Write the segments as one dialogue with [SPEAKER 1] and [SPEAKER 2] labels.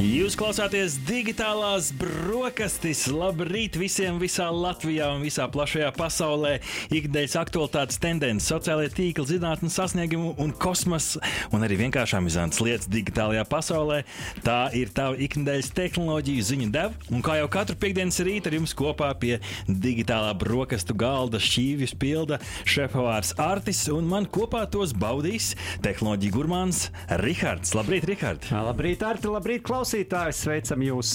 [SPEAKER 1] Jūs klausāties digitālās brokastis. Labrīt visiem visā Latvijā un visā plašajā pasaulē. Ikdienas aktualitātes, tendences, sociālajie tīkli, zinātnīs sasniegumi un kosmosa, un arī vienkāršām izantas lietas digitālajā pasaulē. Tā ir tava ikdienas tehnoloģija ziņu deva. Un kā jau katru piekdienas rītu ar jums kopā pie digitālā brokastu galda šķīvjas pilda šefpavārs Artis, un man kopā tos baudīs tehnoloģija gurmāns Rihards. Labrīt, Rihard!
[SPEAKER 2] Labrīt, Arti! Labrīt, klausītāji! Sveicam jūs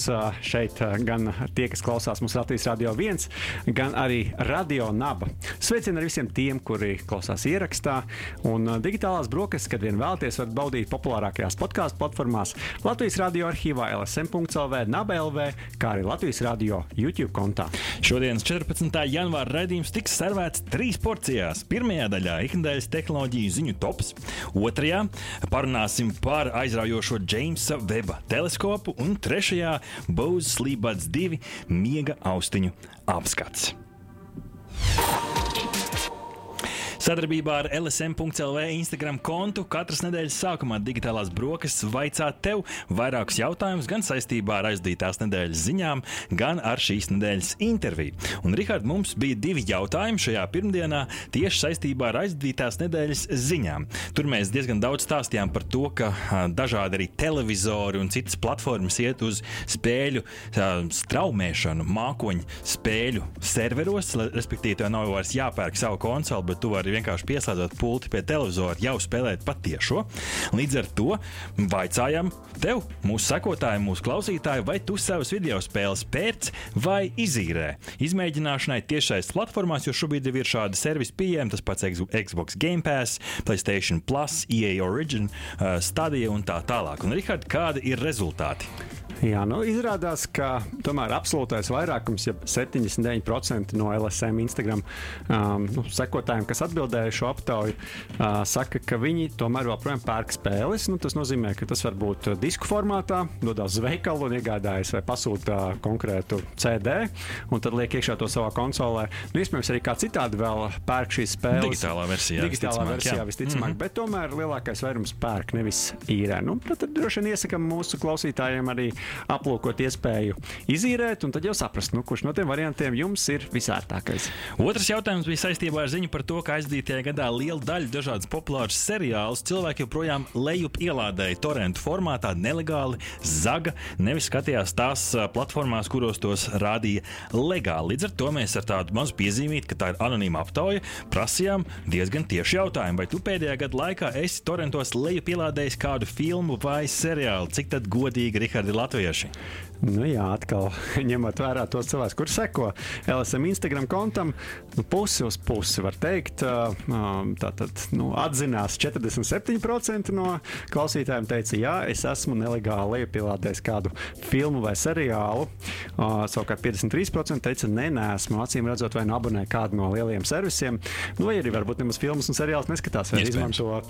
[SPEAKER 2] šeit, gan tie, kas klausās mūsu Latvijas Rādio 1, gan arī Radio Naba. Sveicien arī visiem tiem, kuri klausās ierakstā. Un digitālās brokastis, kad vien vēlaties, varat baudīt populārākajās podkāstu platformās Latvijas Rādio arhīvā LSM.CLV, Naba LV, kā arī Latvijas Rādio YouTube kontā.
[SPEAKER 1] Šodienas 14. janvāra raidījums tiks servēts trīs porcijās. Pirmajā daļā - ikdienas tehnoloģiju ziņu tops, otrajā parunāsim par aizraujošo Jamesa Weba teleskopu un trešajā Bose Sleepbuds 2 miega austiņu apskats. Sadarbībā ar LSM.CLV Instagram kontu katras nedēļas sākumā digitālās brokastis vaicā tev vairākus jautājumus gan saistībā ar aizdītās nedēļas ziņām, gan ar šīs nedēļas interviju. Un, Rihard, mums bija divi jautājumi šajā pirmdienā tieši saistībā ar aizdītās nedēļas ziņām. Tur mēs diezgan daudz stāstījām par to, ka dažādi arī televizori un citas platformas iet uz spēļu straumēšanu, mākoņu spēļu serveros, respektīvi, tev nav vairs jāpērk savu konsoli, bet tu vari vienkārši pieslēdzot pulti pie televizora, jau spēlēt patiešo. Līdz ar to vaicājam tev, mūsu sekotājiem, mūsu klausītājiem, vai tu savus video spēles pērc vai izīrē. Izmēģināšanai tiešais platformās, jo šobrīd ir šādi servisi pieejami, tas pats Xbox Game Pass, PlayStation Plus, EA Origin, uh, Stadia un tā tālāk. Un, Rihard, kādi ir rezultāti?
[SPEAKER 2] Jā, nu, izrādās, ka tomēr absolūtais vairākums, ja 79% no LSM Instagram um, nu, sekotājiem, kas atbildēja šo aptauju, uh, saka, ka viņi tomēr joprojām pērk spēles. Nu, tas nozīmē, ka tas var būt disku formātā, dodas uz veikalu un iegādājas vai pasūta konkrētu CD, un tad liek iekšā to savā konsolē. Nu, iespējams, arī kā citādi vēl pērk šīs spēles.
[SPEAKER 1] Digitālā versijā.
[SPEAKER 2] Digitālā versijā
[SPEAKER 1] jā.
[SPEAKER 2] visticamāk, mm -hmm. bet tomēr lielākais vairums pērk, nevis īrē. Nu, tad, tad droši vien iesakām mūsu klausītājiem arī aplūkot iespēju izīrēt, un tad jau saprast, nu, kurš no tiem variantiem jums ir visērtākais.
[SPEAKER 1] Otrs jautājums bija saistībā ar ziņu par to, ka aizdītajā gadā liela daļa dažādas populāras seriālus cilvēki joprojām lejup ielādēja torrentu formātā nelegāli, zaga, nevis skatījās tās platformās, kuros tos rādīja legāli. Līdz ar to mēs ar tādu mazu piezīmīti, ka tā ir anonīma aptauja, prasījām diezgan tieši jautājumu, vai tu pēdējā gada laikā esi torrentos lejup ielādējis kādu filmu vai seriālu, cik tad godīgi, Rihardi, to.
[SPEAKER 2] Nu, jā, atkal ņemot vērā tos cilvēkus, kuriem seko LSM Instagram kontam, nu, pusi uz pusi var teikt. Tātad nu, atzinās 47% no klausītājiem, teica, jā, es esmu nelegāli lejupielādējis kādu filmu vai seriālu. Savukārt 53% teica, nē, nē, esmu acīm redzot, vai nu abonē kādu no lielajiem servisiem, nu, vai arī varbūt nemaz filmas un seriālus neskatās, vai izmanto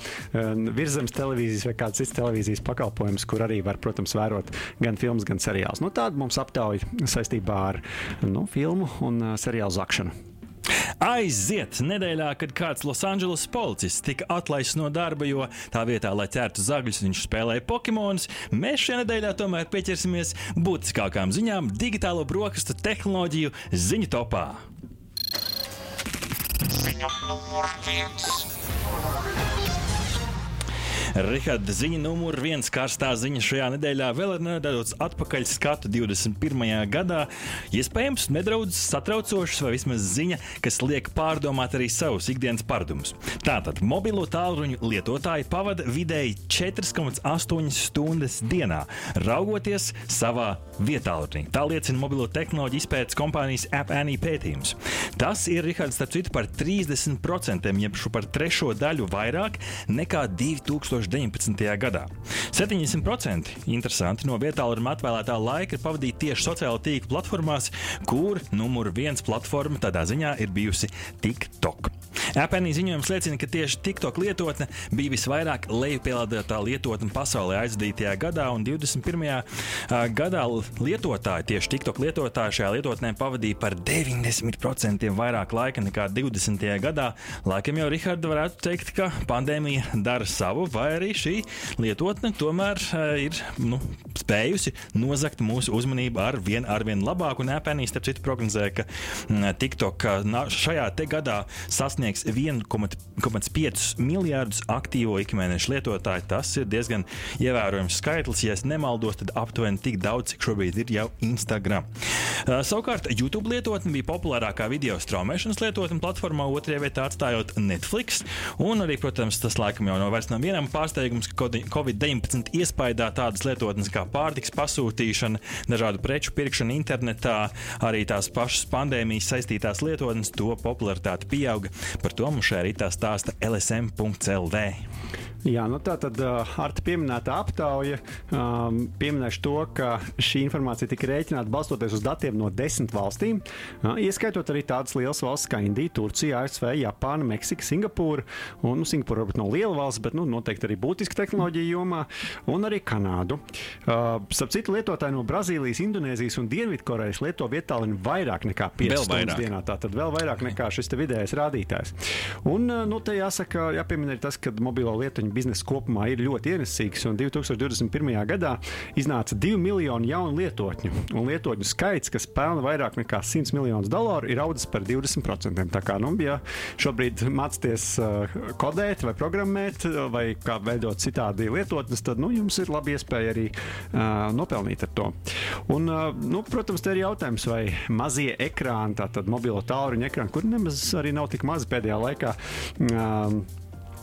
[SPEAKER 2] virzemes televīzijas vai kādas citas televīzijas pakalpojumus, kur arī var, protams, vērot gan filmas, gan seriālus. Nu, tāda mums aptauja saistībā ar nu, filmu un uh, seriālu zakšanu.
[SPEAKER 1] Aiziet nedēļā, kad kāds Losandželos policists tika atlaists no darba, jo tā vietā, lai ķertu zagļus, viņš spēlēja Pokemonus. Mēs šajā nedēļā tomēr pieķersimies būtiskākām ziņām digitālo brokastu tehnoloģiju ziņu topā.
[SPEAKER 3] Ziņa numur viens.
[SPEAKER 1] Rihards, ziņa numur viens karstā ziņa šajā nedēļā vēl ir nedaudz atpakaļ skatu 21. gadā. Iespējams, nedaudz satraucošs vai vismaz ziņa, kas liek pārdomāt arī savus ikdienas paradumus. Tātad mobilo tālruņu lietotāji pavada vidēji 4,8 stundas dienā, raugoties savā vietālrunī. Tā liecina mobilo tehnoloģiju izpētes kompānijas AppAnī pētījums. Tas ir, Rihards, starp citu, par 30%, jeb par trešo daļu vairāk nekā 2019. gadā. 70% interesanti no vietālruna atvēlētā laika ir pavadīti tieši sociālo tīklu platformās, kur numur viens platforma tādā ziņā ir bijusi TikTok. Apple ziņojums liecina, ka tieši TikTok lietotne bija visvairāk lejupielādētā lietotne pasaulē aizdītajā gadā, un 21. ā, gadā lietotāji, tieši TikTok lietotāji šajā lietotnē pavadīja par 90% vairāk laika nekā 20. gadā. Laikam jau Rihards varētu teikt, ka pandēmija dara savu, vai arī šī lietotne tomēr ir nu, spējusi nozagt mūsu uzmanību ar vien, ar vien labāku. Un Apple, starp citu, prognozē, ka TikTok šajā gadā sasniegs 1,5 miljardus aktīvo ikmēneša lietotāju. Tas ir diezgan ievērojams skaitlis. Ja es nemaldos, tad aptuveni tik daudz, cik šobrīd ir jau Instagram. Uh, savukārt, YouTube lietotne bija populārākā video straumēšanas lietotne platformā, otrajā vietā atstājot Netflix. Un arī, protams, tas laikam jau nav vairs nav vienam pārsteigums, ka Covid-19 iespaidā tādas lietotnes kā pārtiks pasūtīšana, dažādu preču pirkšana internetā, arī tās pašas pandēmijas saistītās lietotnes, to popularitāte pieauga. Par to mums šajā rītā stāsta LSM.CLV.
[SPEAKER 2] Jā, nu tā tad uh, ar te pieminēta aptauja um, pieminēšu to, ka šī informācija tika rēķināta balstoties uz datiem no desmit valstīm, uh, ieskaitot arī tādas lielas valsts kā Indija, Turcija, ASV, Japāna, Meksika, Singapūra. Un nu, Singapūra varbūt nav liela valsts, bet nu, noteikti arī būtiska tehnoloģija jomā, un arī Kanādu. Uh, starp citu, lietotāji no Brazīlijas, Indonēzijas un Dienvidkorejas lieto vietālini vairāk nekā 5
[SPEAKER 1] Vēl
[SPEAKER 2] stundas dienā. Tā tad vēl vairāk nekā šis vidējais rādītājs. Un, uh, nu, te jāsaka, jāpiemina arī tas, ka mobilo lietoņu biznesa kopumā ir ļoti ienesīgs. Un 2021. gadā iznāca 2 miljoni jaunu lietotņu. Un lietotņu skaits, kas pelna vairāk nekā 100 miljonus dolāru, ir audzis par 20%. Tā kā nu, ja šobrīd mācāties uh, kodēt, vai programmēt, uh, vai kā veidot citādi lietotnes, tad nu, jums ir laba iespēja arī uh, nopelnīt ar to. Un, uh, nu, protams, te ir jautājums, vai mazie ekrāni, tātad mobilo tālruņa ekrāni, kur nemaz arī nav tik mazi pēdējā laikā. Um,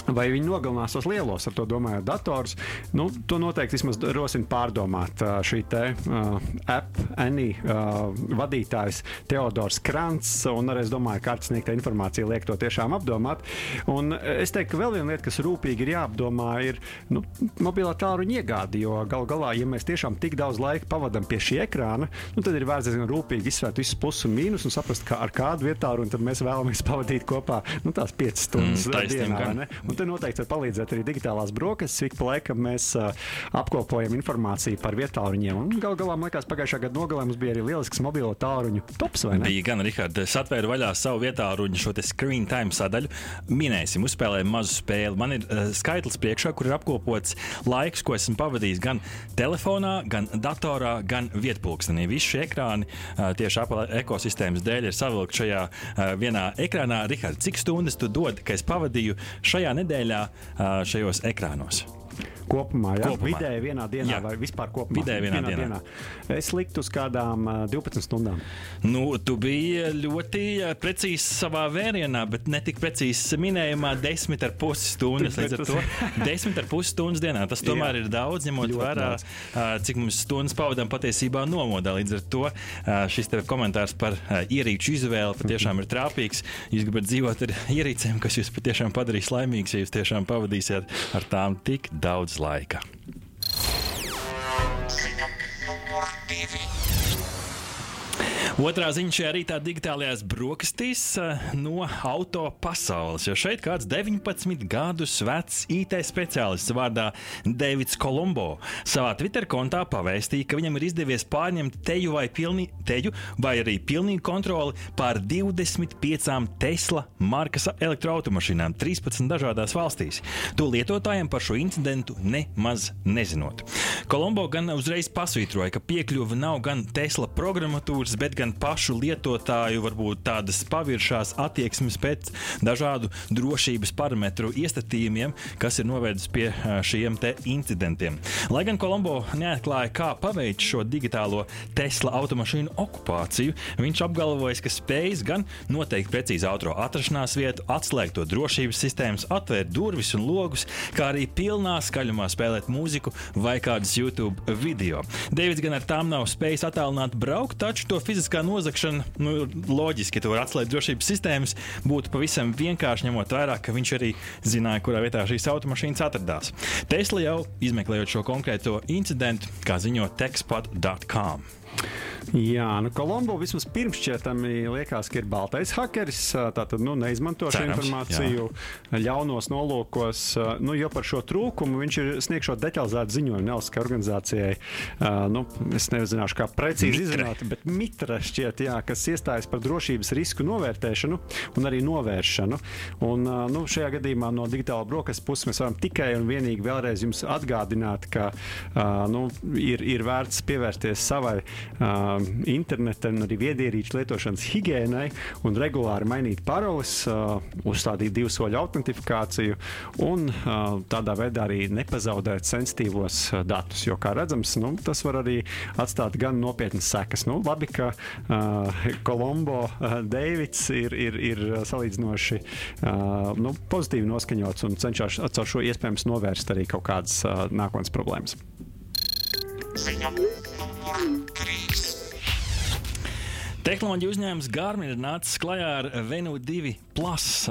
[SPEAKER 2] Vai viņi nogalinās tos lielos, ar to domājot, dators? Nu, to noteikti vismaz rosina pārdomāt šī te uh, app, Annie uh, vadītājs Teodors Krants. Un arī es domāju, ka kārtas sniegta informācija liek to tiešām apdomāt. Un es teiktu, ka vēl viena lieta, kas rūpīgi ir jāapdomā, ir nu, mobilā tālruņa iegāde. Jo gal galā, ja mēs tiešām tik daudz laika pavadām pie šī ekrāna, nu, tad ir vērts diezgan rūpīgi izsvērt visus plusus un mīnus un saprast, kā ar kādu vietālu mēs vēlamies pavadīt kopā nu, tās 5 stundas
[SPEAKER 1] Mm,
[SPEAKER 2] dienā. Un te noteikti var palīdzēt arī digitālās brokastis. Ik pa laikam mēs uh, apkopojam informāciju par vietāluņiem. Un gal galā, man liekas, pagājušā gada nogalē mums bija arī lielisks mobilo tāluņu tops.
[SPEAKER 1] Bija gan, Rihards, es atvēru vaļā savu vietā ruņu šo screen time sadaļu. Minēsim, uzspēlējam mazu spēli. Man ir uh, skaitlis priekšā, kur ir apkopots laiks, ko esmu pavadījis gan telefonā, gan datorā, gan vietpulkstenī. Visi šie ekrāni uh, tieši Apple ekosistēmas dēļ ir savilkti šajā uh, vienā ekrānā. Rihards, cik stundas tu dod, ka es pavadīju šajā nedēļā uh, šajos ekrānos?
[SPEAKER 2] Kopumā, jā,
[SPEAKER 1] Kopumā.
[SPEAKER 2] vidēji vienā dienā
[SPEAKER 1] Jā.
[SPEAKER 2] vai vispār kopumā?
[SPEAKER 1] Vidēji vienā dienā.
[SPEAKER 2] Es liktu uz kādām uh, 12 stundām.
[SPEAKER 1] Nu, tu biji ļoti precīzs savā vērienā, bet ne tik precīzs minējumā, desmit ar pusi stundas.
[SPEAKER 2] Bet
[SPEAKER 1] Līdz ar to desmit ar pusi stundas dienā. Tas tomēr
[SPEAKER 2] Jā.
[SPEAKER 1] ir daudz, ņemot vērā, cik mums stundas pavadām patiesībā nomodā. Līdz ar to šis tev komentārs par ierīču izvēli patiešām ir trāpīgs. Jūs gribat dzīvot ar ierīcēm, kas jūs patiešām padarīs laimīgus, ja jūs tiešām pavadīsiet ar tām tik daudz laika.
[SPEAKER 3] Divi.
[SPEAKER 1] Otrā ziņa šajā rītā digitālajās brokastīs eh, no auto pasaules. Jo šeit kāds 19 gadus vecs IT speciālists vārdā Davids Kolumbo savā Twitter kontā pavēstīja, ka viņam ir izdevies pārņemt teju vai, pilnī, teju vai arī pilnīgu kontroli pār 25 Tesla markas elektroautomašīnām 13 dažādās valstīs. To lietotājiem par šo incidentu nemaz nezinot. Kolumbo gan uzreiz pasvītroja, ka piekļuve nav gan Tesla programmatūras, bet gan pašu lietotāju varbūt tādas paviršās attieksmes pēc dažādu drošības parametru iestatījumiem, kas ir novedis pie šiem incidentiem. Lai gan Kolumbo neatklāja, kā paveikt šo digitālo Tesla automašīnu okupāciju, viņš apgalvoja, ka spējas gan noteikt precīzi auto atrašanās vietu, atslēgt to drošības sistēmas, atvērt durvis un logus, kā arī pilnā skaļumā spēlēt mūziku vai kādus YouTube video. Deivids gan ar tām nav spējis attālināt braukt, taču to fiziskā nozagšana, nu, loģiski, to var atslēgt drošības sistēmas, būtu pavisam vienkārši ņemot vērā, ka viņš arī zināja, kurā vietā šīs automašīnas atradās. Tesla jau izmeklējot šo konkrēto incidentu, kā ziņo techspot.com.
[SPEAKER 2] Jā, nu Kolombo vismaz pirmšķietami liekas, ka ir baltais hakeris. Tātad nu, neizmanto šo informāciju ļaunos nolūkos. Nu, jo par šo trūkumu viņš ir sniegšot detalizētu ziņojumu nevalstiskai organizācijai. Nu, es nezināšu, kā precīzi izrunāt, bet mitra šķiet, jā, kas iestājas par drošības risku novērtēšanu un arī novēršanu. Un, nu, šajā gadījumā no digitāla brokastu puses mēs varam tikai un vienīgi vēlreiz jums atgādināt, ka nu, ir, ir vērts pievērsties savai uh, interneta un arī viedierīču lietošanas higiēnai un regulāri mainīt paroles, uzstādīt divu soļu autentifikāciju un tādā veidā arī nepazaudēt sensitīvos datus. Jo, kā redzams, nu, tas var arī atstāt gan nopietnas sekas. Nu, labi, ka Kolombo Deivids ir, ir, ir salīdzinoši nu, pozitīvi noskaņots un cenšas ar šo iespējams novērst arī kaut kādas nākotnes problēmas.
[SPEAKER 3] Ziņa numur 3.
[SPEAKER 1] Tehnoloģija uzņēmums Garmin ir nācis klajā ar Venu 2 Plus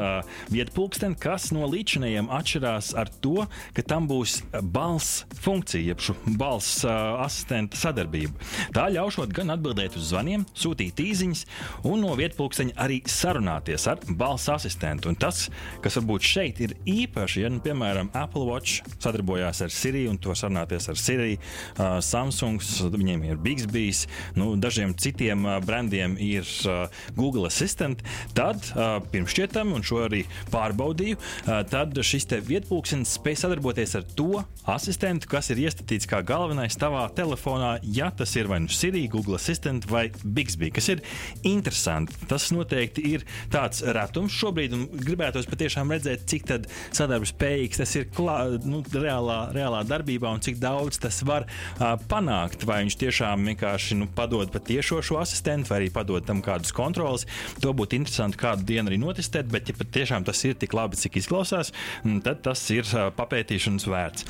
[SPEAKER 1] vietu pulksteni, kas no līdzinējiem atšķirās ar to, ka tam būs balss funkcija, jeb šo balss asistenta sadarbība. Tā ļaušot gan atbildēt uz zvaniem, sūtīt īsiņas, un no vietu pulksteņa arī sarunāties ar balss asistentu. Un tas, kas varbūt šeit ir īpaši, ja, nu, piemēram, Apple Watch sadarbojās ar Siri un to sarunāties ar Siri, uh, Samsung, viņiem ir Bixbīs, nu, dažiem citiem uh, brandiem ir uh, Google Assistant, tad uh, pirmšķietami, un šo arī pārbaudīju, uh, tad šis te vietpulkstenis spēj sadarboties ar to asistentu, kas ir iestatīts kā galvenais tavā telefonā, ja tas ir vai nu Siri, Google Assistant vai Bixby, kas ir interesanti. Tas noteikti ir tāds retums šobrīd, un gribētos patiešām redzēt, cik tad sadarbspējīgs tas ir klā, nu, reālā, reālā darbībā un cik daudz tas var uh, panākt. Vai viņš tiešām vienkārši nu, padod patiešo šo asistentu, vai arī padod tam kādus kontrolas. To būtu interesanti kādu dienu arī notestēt, bet, ja patiešām tas ir tik labi, cik izklausās, mm, tad tas ir papētīšanas vērts.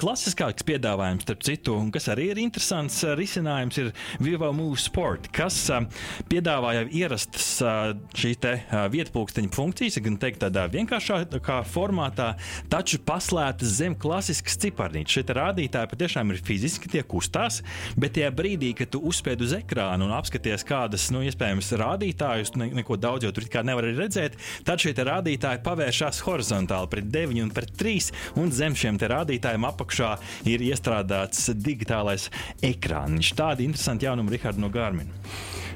[SPEAKER 1] Klasiskāks piedāvājums, starp citu, un kas arī ir interesants risinājums, ir Vivo Move Sport, kas piedāvā jau ierastas šīs te vietpulksteņa funkcijas, gan teikt, tādā vienkāršākā formātā, taču paslēptas zem klasiskas ciparnītes. Šie rādītāji patiešām ir fiziski tie kustās, bet tajā brīdī, kad tu uzspēd uz ekrānu un apskaties kādas, nu, iespējams, rādītājus, ne, neko daudz jau tur nevar redzēt, tad šie rādītāji pavēršas horizontāli pret 9 un pret 3, un zem šiem rādītājiem apakšā ir iestrādāts digitālais ekrāns. Tādi interesanti jaunumi, Rihards, no Garmin.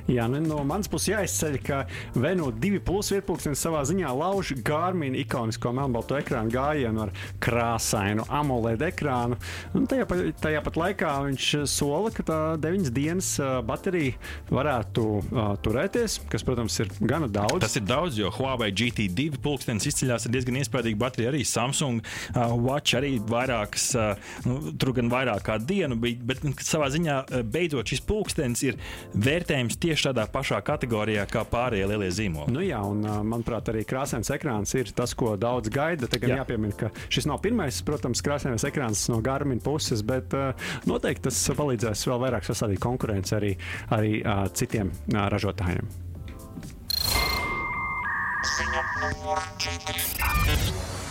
[SPEAKER 2] Jā, nu, no manas puses jāizceļ, ka Venu 2 plus vietpunkts savā ziņā lauž Garmin ikonisko melnbalto ekrānu gājienu ar krāsainu AMOLED ekrānu. Un tajā, pa- tajā pat laikā viņš sola, ka tā 9 dienas baterija varētu uh, turēties, kas, protams, ir gana daudz.
[SPEAKER 1] Tas ir daudz, jo Huawei GT2 pulkstenis izceļas ar diezgan iespaidīgu bateriju. Arī Samsung uh, Watch arī vairākas, uh, nu, tur gan vairāk kā dienu bet nu, savā ziņā beidzot šis pulkstenis ir vērtējums tieši tādā pašā kategorijā kā pārējie lielie zīmoli.
[SPEAKER 2] Nu jā, un manuprāt, arī krāsains ekrāns ir tas, ko daudz gaida. Tagad
[SPEAKER 1] Jā.
[SPEAKER 2] jā. jāpiemina, ka šis nav pirmais, protams, krāsainais ekrāns no Garmin puses, bet noteikti tas palīdzēs vēl vairāk sasādīt konkurenci arī, arī citiem ražotājiem.
[SPEAKER 3] Ziņa numur 4.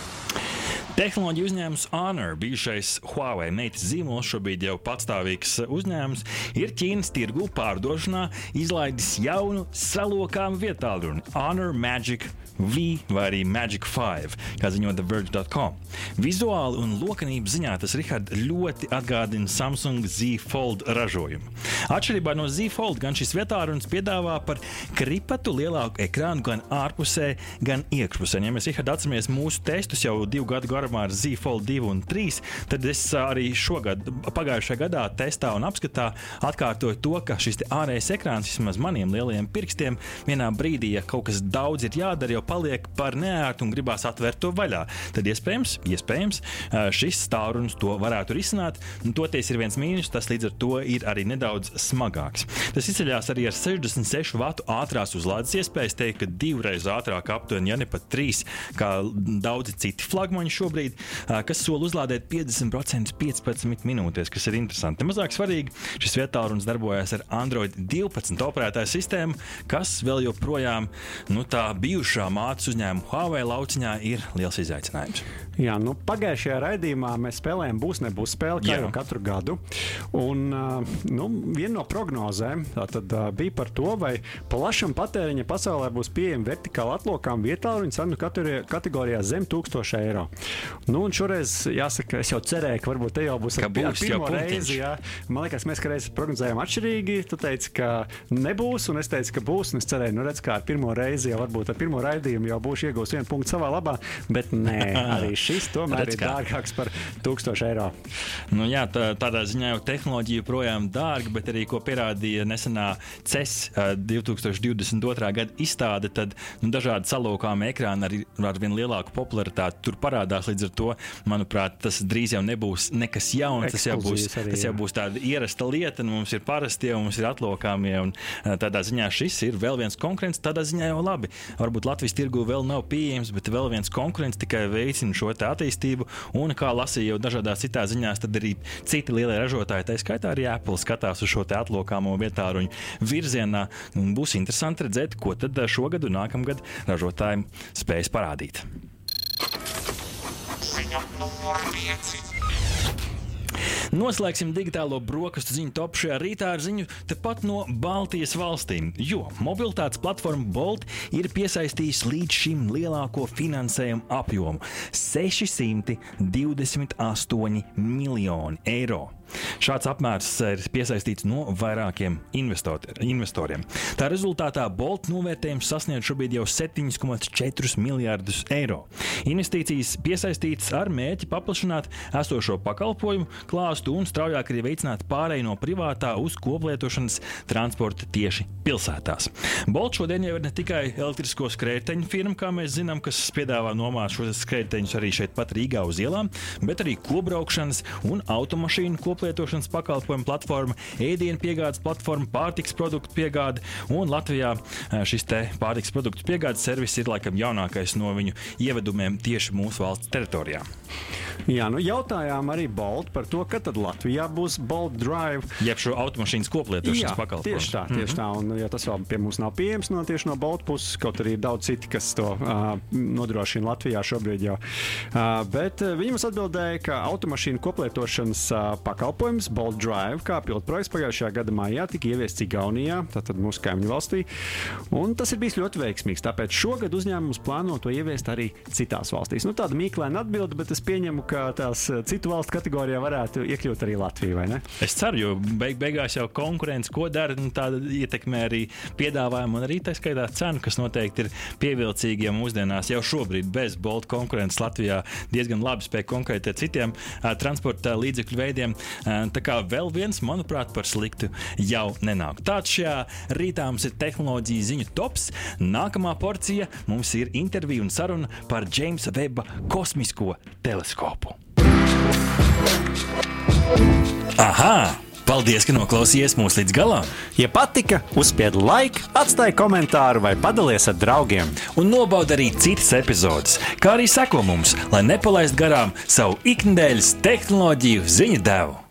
[SPEAKER 1] Tehnoloģiju uzņēmums Honor, bijušais Huawei meitas zīmols, šobrīd jau patstāvīgs uzņēmums, ir Ķīnas tirgu pārdošanā izlaidis jaunu salokāmu vietālu Honor Magic V vai arī Magic 5, kā ziņo TheVerge.com. Vizuāli un lokanības ziņā tas Richard, ļoti atgādina Samsung Z Fold ražojumu. Atšķirībā no Z Fold, gan šis vietālunis piedāvā par kripatu lielāku ekrānu gan ārpusē, gan iekšpusē. Ja mēs Richard, atceramies mūsu testus jau divu gadu garumā ar Z Fold 2 un 3, tad es arī šogad, pagājušajā gadā, testā un apskatā atkārtoju to, ka šis ārējais ekrāns vismaz maniem lielajiem pirkstiem vienā brīdī, ja kaut kas daudz ir jādara, jau paliek par neērtu un gribās atvērt to vaļā. Tad iespējams, iespējams šis tālrunis to varētu risināt. Un Toties ir viens mīnus, tas līdz ar to ir arī nedaudz smagāks. Tas izceļas arī ar 66 vatu ātrās uzlādes iespēju. Es teiktu, ka divreiz ātrāk, aptuveni, ja ne pat trīs, kā daudzi citi flagmaņi šobrīd, kas sola uzlādēt 50% 15 minūtēs, kas ir interesanti. Nemazāk svarīgi, šis vietālrunis darbojas ar Android 12 operētāju sistēmu, kas vēl joprojām nu, tā bijušā mātes uzņēmuma Huawei lauciņā ir liels izaicinājums.
[SPEAKER 2] Jā, nu, pagājušajā raidījumā mēs spēlējām būs, nebūs spēle, kā
[SPEAKER 1] Jā.
[SPEAKER 2] jau katru gadu. Un, nu, viena no prognozēm uh, bija par to, vai plašam patēriņa pasaulē būs pieejama vertikāla atlokām vietā un cenu kategorijā zem 1000 eiro. Nu, šoreiz, jāsaka, es jau cerēju, ka varbūt te jau būs
[SPEAKER 1] Ka
[SPEAKER 2] ar pi- ar
[SPEAKER 1] būs jau
[SPEAKER 2] pirmo
[SPEAKER 1] punktiņš.
[SPEAKER 2] reizi. Jā. Man liekas, mēs kādreiz prognozējām atšķirīgi. Tu teici, ka nebūs, un es teicu, ka būs. Es cerēju, nu, redz, kā ar pirmo reizi, jau varbūt ar pirmo raidījumu jau būšu iegūs vienu punktu savā labā. Bet nē, arī šis tomēr
[SPEAKER 1] Redz
[SPEAKER 2] ir
[SPEAKER 1] kā.
[SPEAKER 2] dārgāks par 1000 eiro.
[SPEAKER 1] Nu, jā, tā, tādā ziņā jau tehnoloģija joprojām dārga, bet arī ko pierādīja nesenā CES ā, 2022. gada izstāde, tad nu, dažādi salūkāmi ekrāni arī ar vien lielāku popularitāti tur parādās. Līdz ar to, manuprāt, tas drīz jau nebūs nekas jauns. Tas jau būs,
[SPEAKER 2] arī,
[SPEAKER 1] tas jau būs tāda ierasta lieta. Nu, mums ir parastie, un mums ir atlokāmie. Un, tādā ziņā šis ir vēl viens konkurents. Tādā ziņā jau labi. Varbūt Latvijas tirgu vēl nav pieejams, bet vēl viens konkurents tikai veicina šo attīstību. Un, kā lasīju jau dažādās citās ziņās, tad arī citi lielie ražotāji, tā skaitā arī Apple, skatās uz šo te atlokāmo vietāruņu virzienā. Būs interesanti redzēt, ko tad ā, šogad un nākamgad ražotājiem spēs parādīt.
[SPEAKER 3] Ziņa numur 5.
[SPEAKER 1] Noslēgsim digitālo brokastu ziņu topu šajā rītā ar ziņu tepat no Baltijas valstīm. Jo mobilitātes platforma Bolt ir piesaistījusi līdz šim lielāko finansējumu apjomu - 628 miljoni eiro. Šāds apmērs ir piesaistīts no vairākiem investor- investoriem. Tā rezultātā Bolt novērtējums sasniedz šobrīd jau 7,4 miljardus eiro. Investīcijas piesaistītas ar mērķi paplašināt esošo pakalpojumu klāstu un straujāk arī veicināt pārēju no privātā uz koplietošanas transporta tieši pilsētās. Bolt šodien jau ir ne tikai elektrisko skrējēju firma, kā mēs zinām, kas piedāvā nomāt šos skrējējus arī šeit pat Rīgā uz ielām, bet arī kobraukšanas un automašīnu koplietošanas pakalpojumu platforma, ēdienu piegādes platforma, pārtiks produktu piegāde. Un Latvijā eh, šis pārtiks produktu piegādes servis ir laikam jaunākais no viņu ievedumiem tieši mūsu valsts teritorijā.
[SPEAKER 2] Jā, nu jautājām arī Bolt par to, kad tad Latvijā būs Bolt Drive.
[SPEAKER 1] Jeb šo automašīnas koplietošanas pakalpojumu.
[SPEAKER 2] tieši tā, tieši mm -hmm. tā. Un, ja tas vēl pie mums nav pieejams no, tieši no Bolt puses, kaut arī ir daudz citi, kas to uh, nodrošina Latvijā šobrīd jau. Uh, bet viņi mums atbildēja, ka automašīnu koplietošanas uh, pakalpojums Bolt Drive, kā pilotprojekts pagājušajā gada maijā, tika ieviests Igaunijā, tātad mūsu kaimiņu valstī. Un tas ir bijis ļoti veiksmīgs. Tāpēc šogad uzņēmums plāno to ieviest arī citās valstīs. Nu, tāda mīklaina atbilde, bet es pieņemu, ka tās uh, citu valstu kategorijā varētu iekļūt arī Latvija, vai ne?
[SPEAKER 1] Es ceru, jo beig beigās jau konkurence, ko dara, nu, tāda ietekmē arī piedāvājumu un arī tā skaitā cenu, kas noteikti ir pievilcīga. Mūsdienās jau šobrīd bez Bolta konkurences Latvijā diezgan labi spēj konkurēt ar citiem uh, transporta līdzekļu veidiem. Tā kā vēl viens, manuprāt, par sliktu jau nenāk. Tāds šajā rītā mums ir tehnoloģija ziņu tops. Nākamā porcija mums ir intervija un saruna par Džeimsa Veba kosmisko teleskopu. Aha! Paldies, ka noklausījāties mūsu līdz galam!
[SPEAKER 2] Ja patika, uzspied laiku, atstāj komentāru vai padalies ar draugiem.
[SPEAKER 1] Un nobauda arī citas epizodes, kā arī seko mums, lai nepalaistu garām savu ikdienas tehnoloģiju ziņu devumu.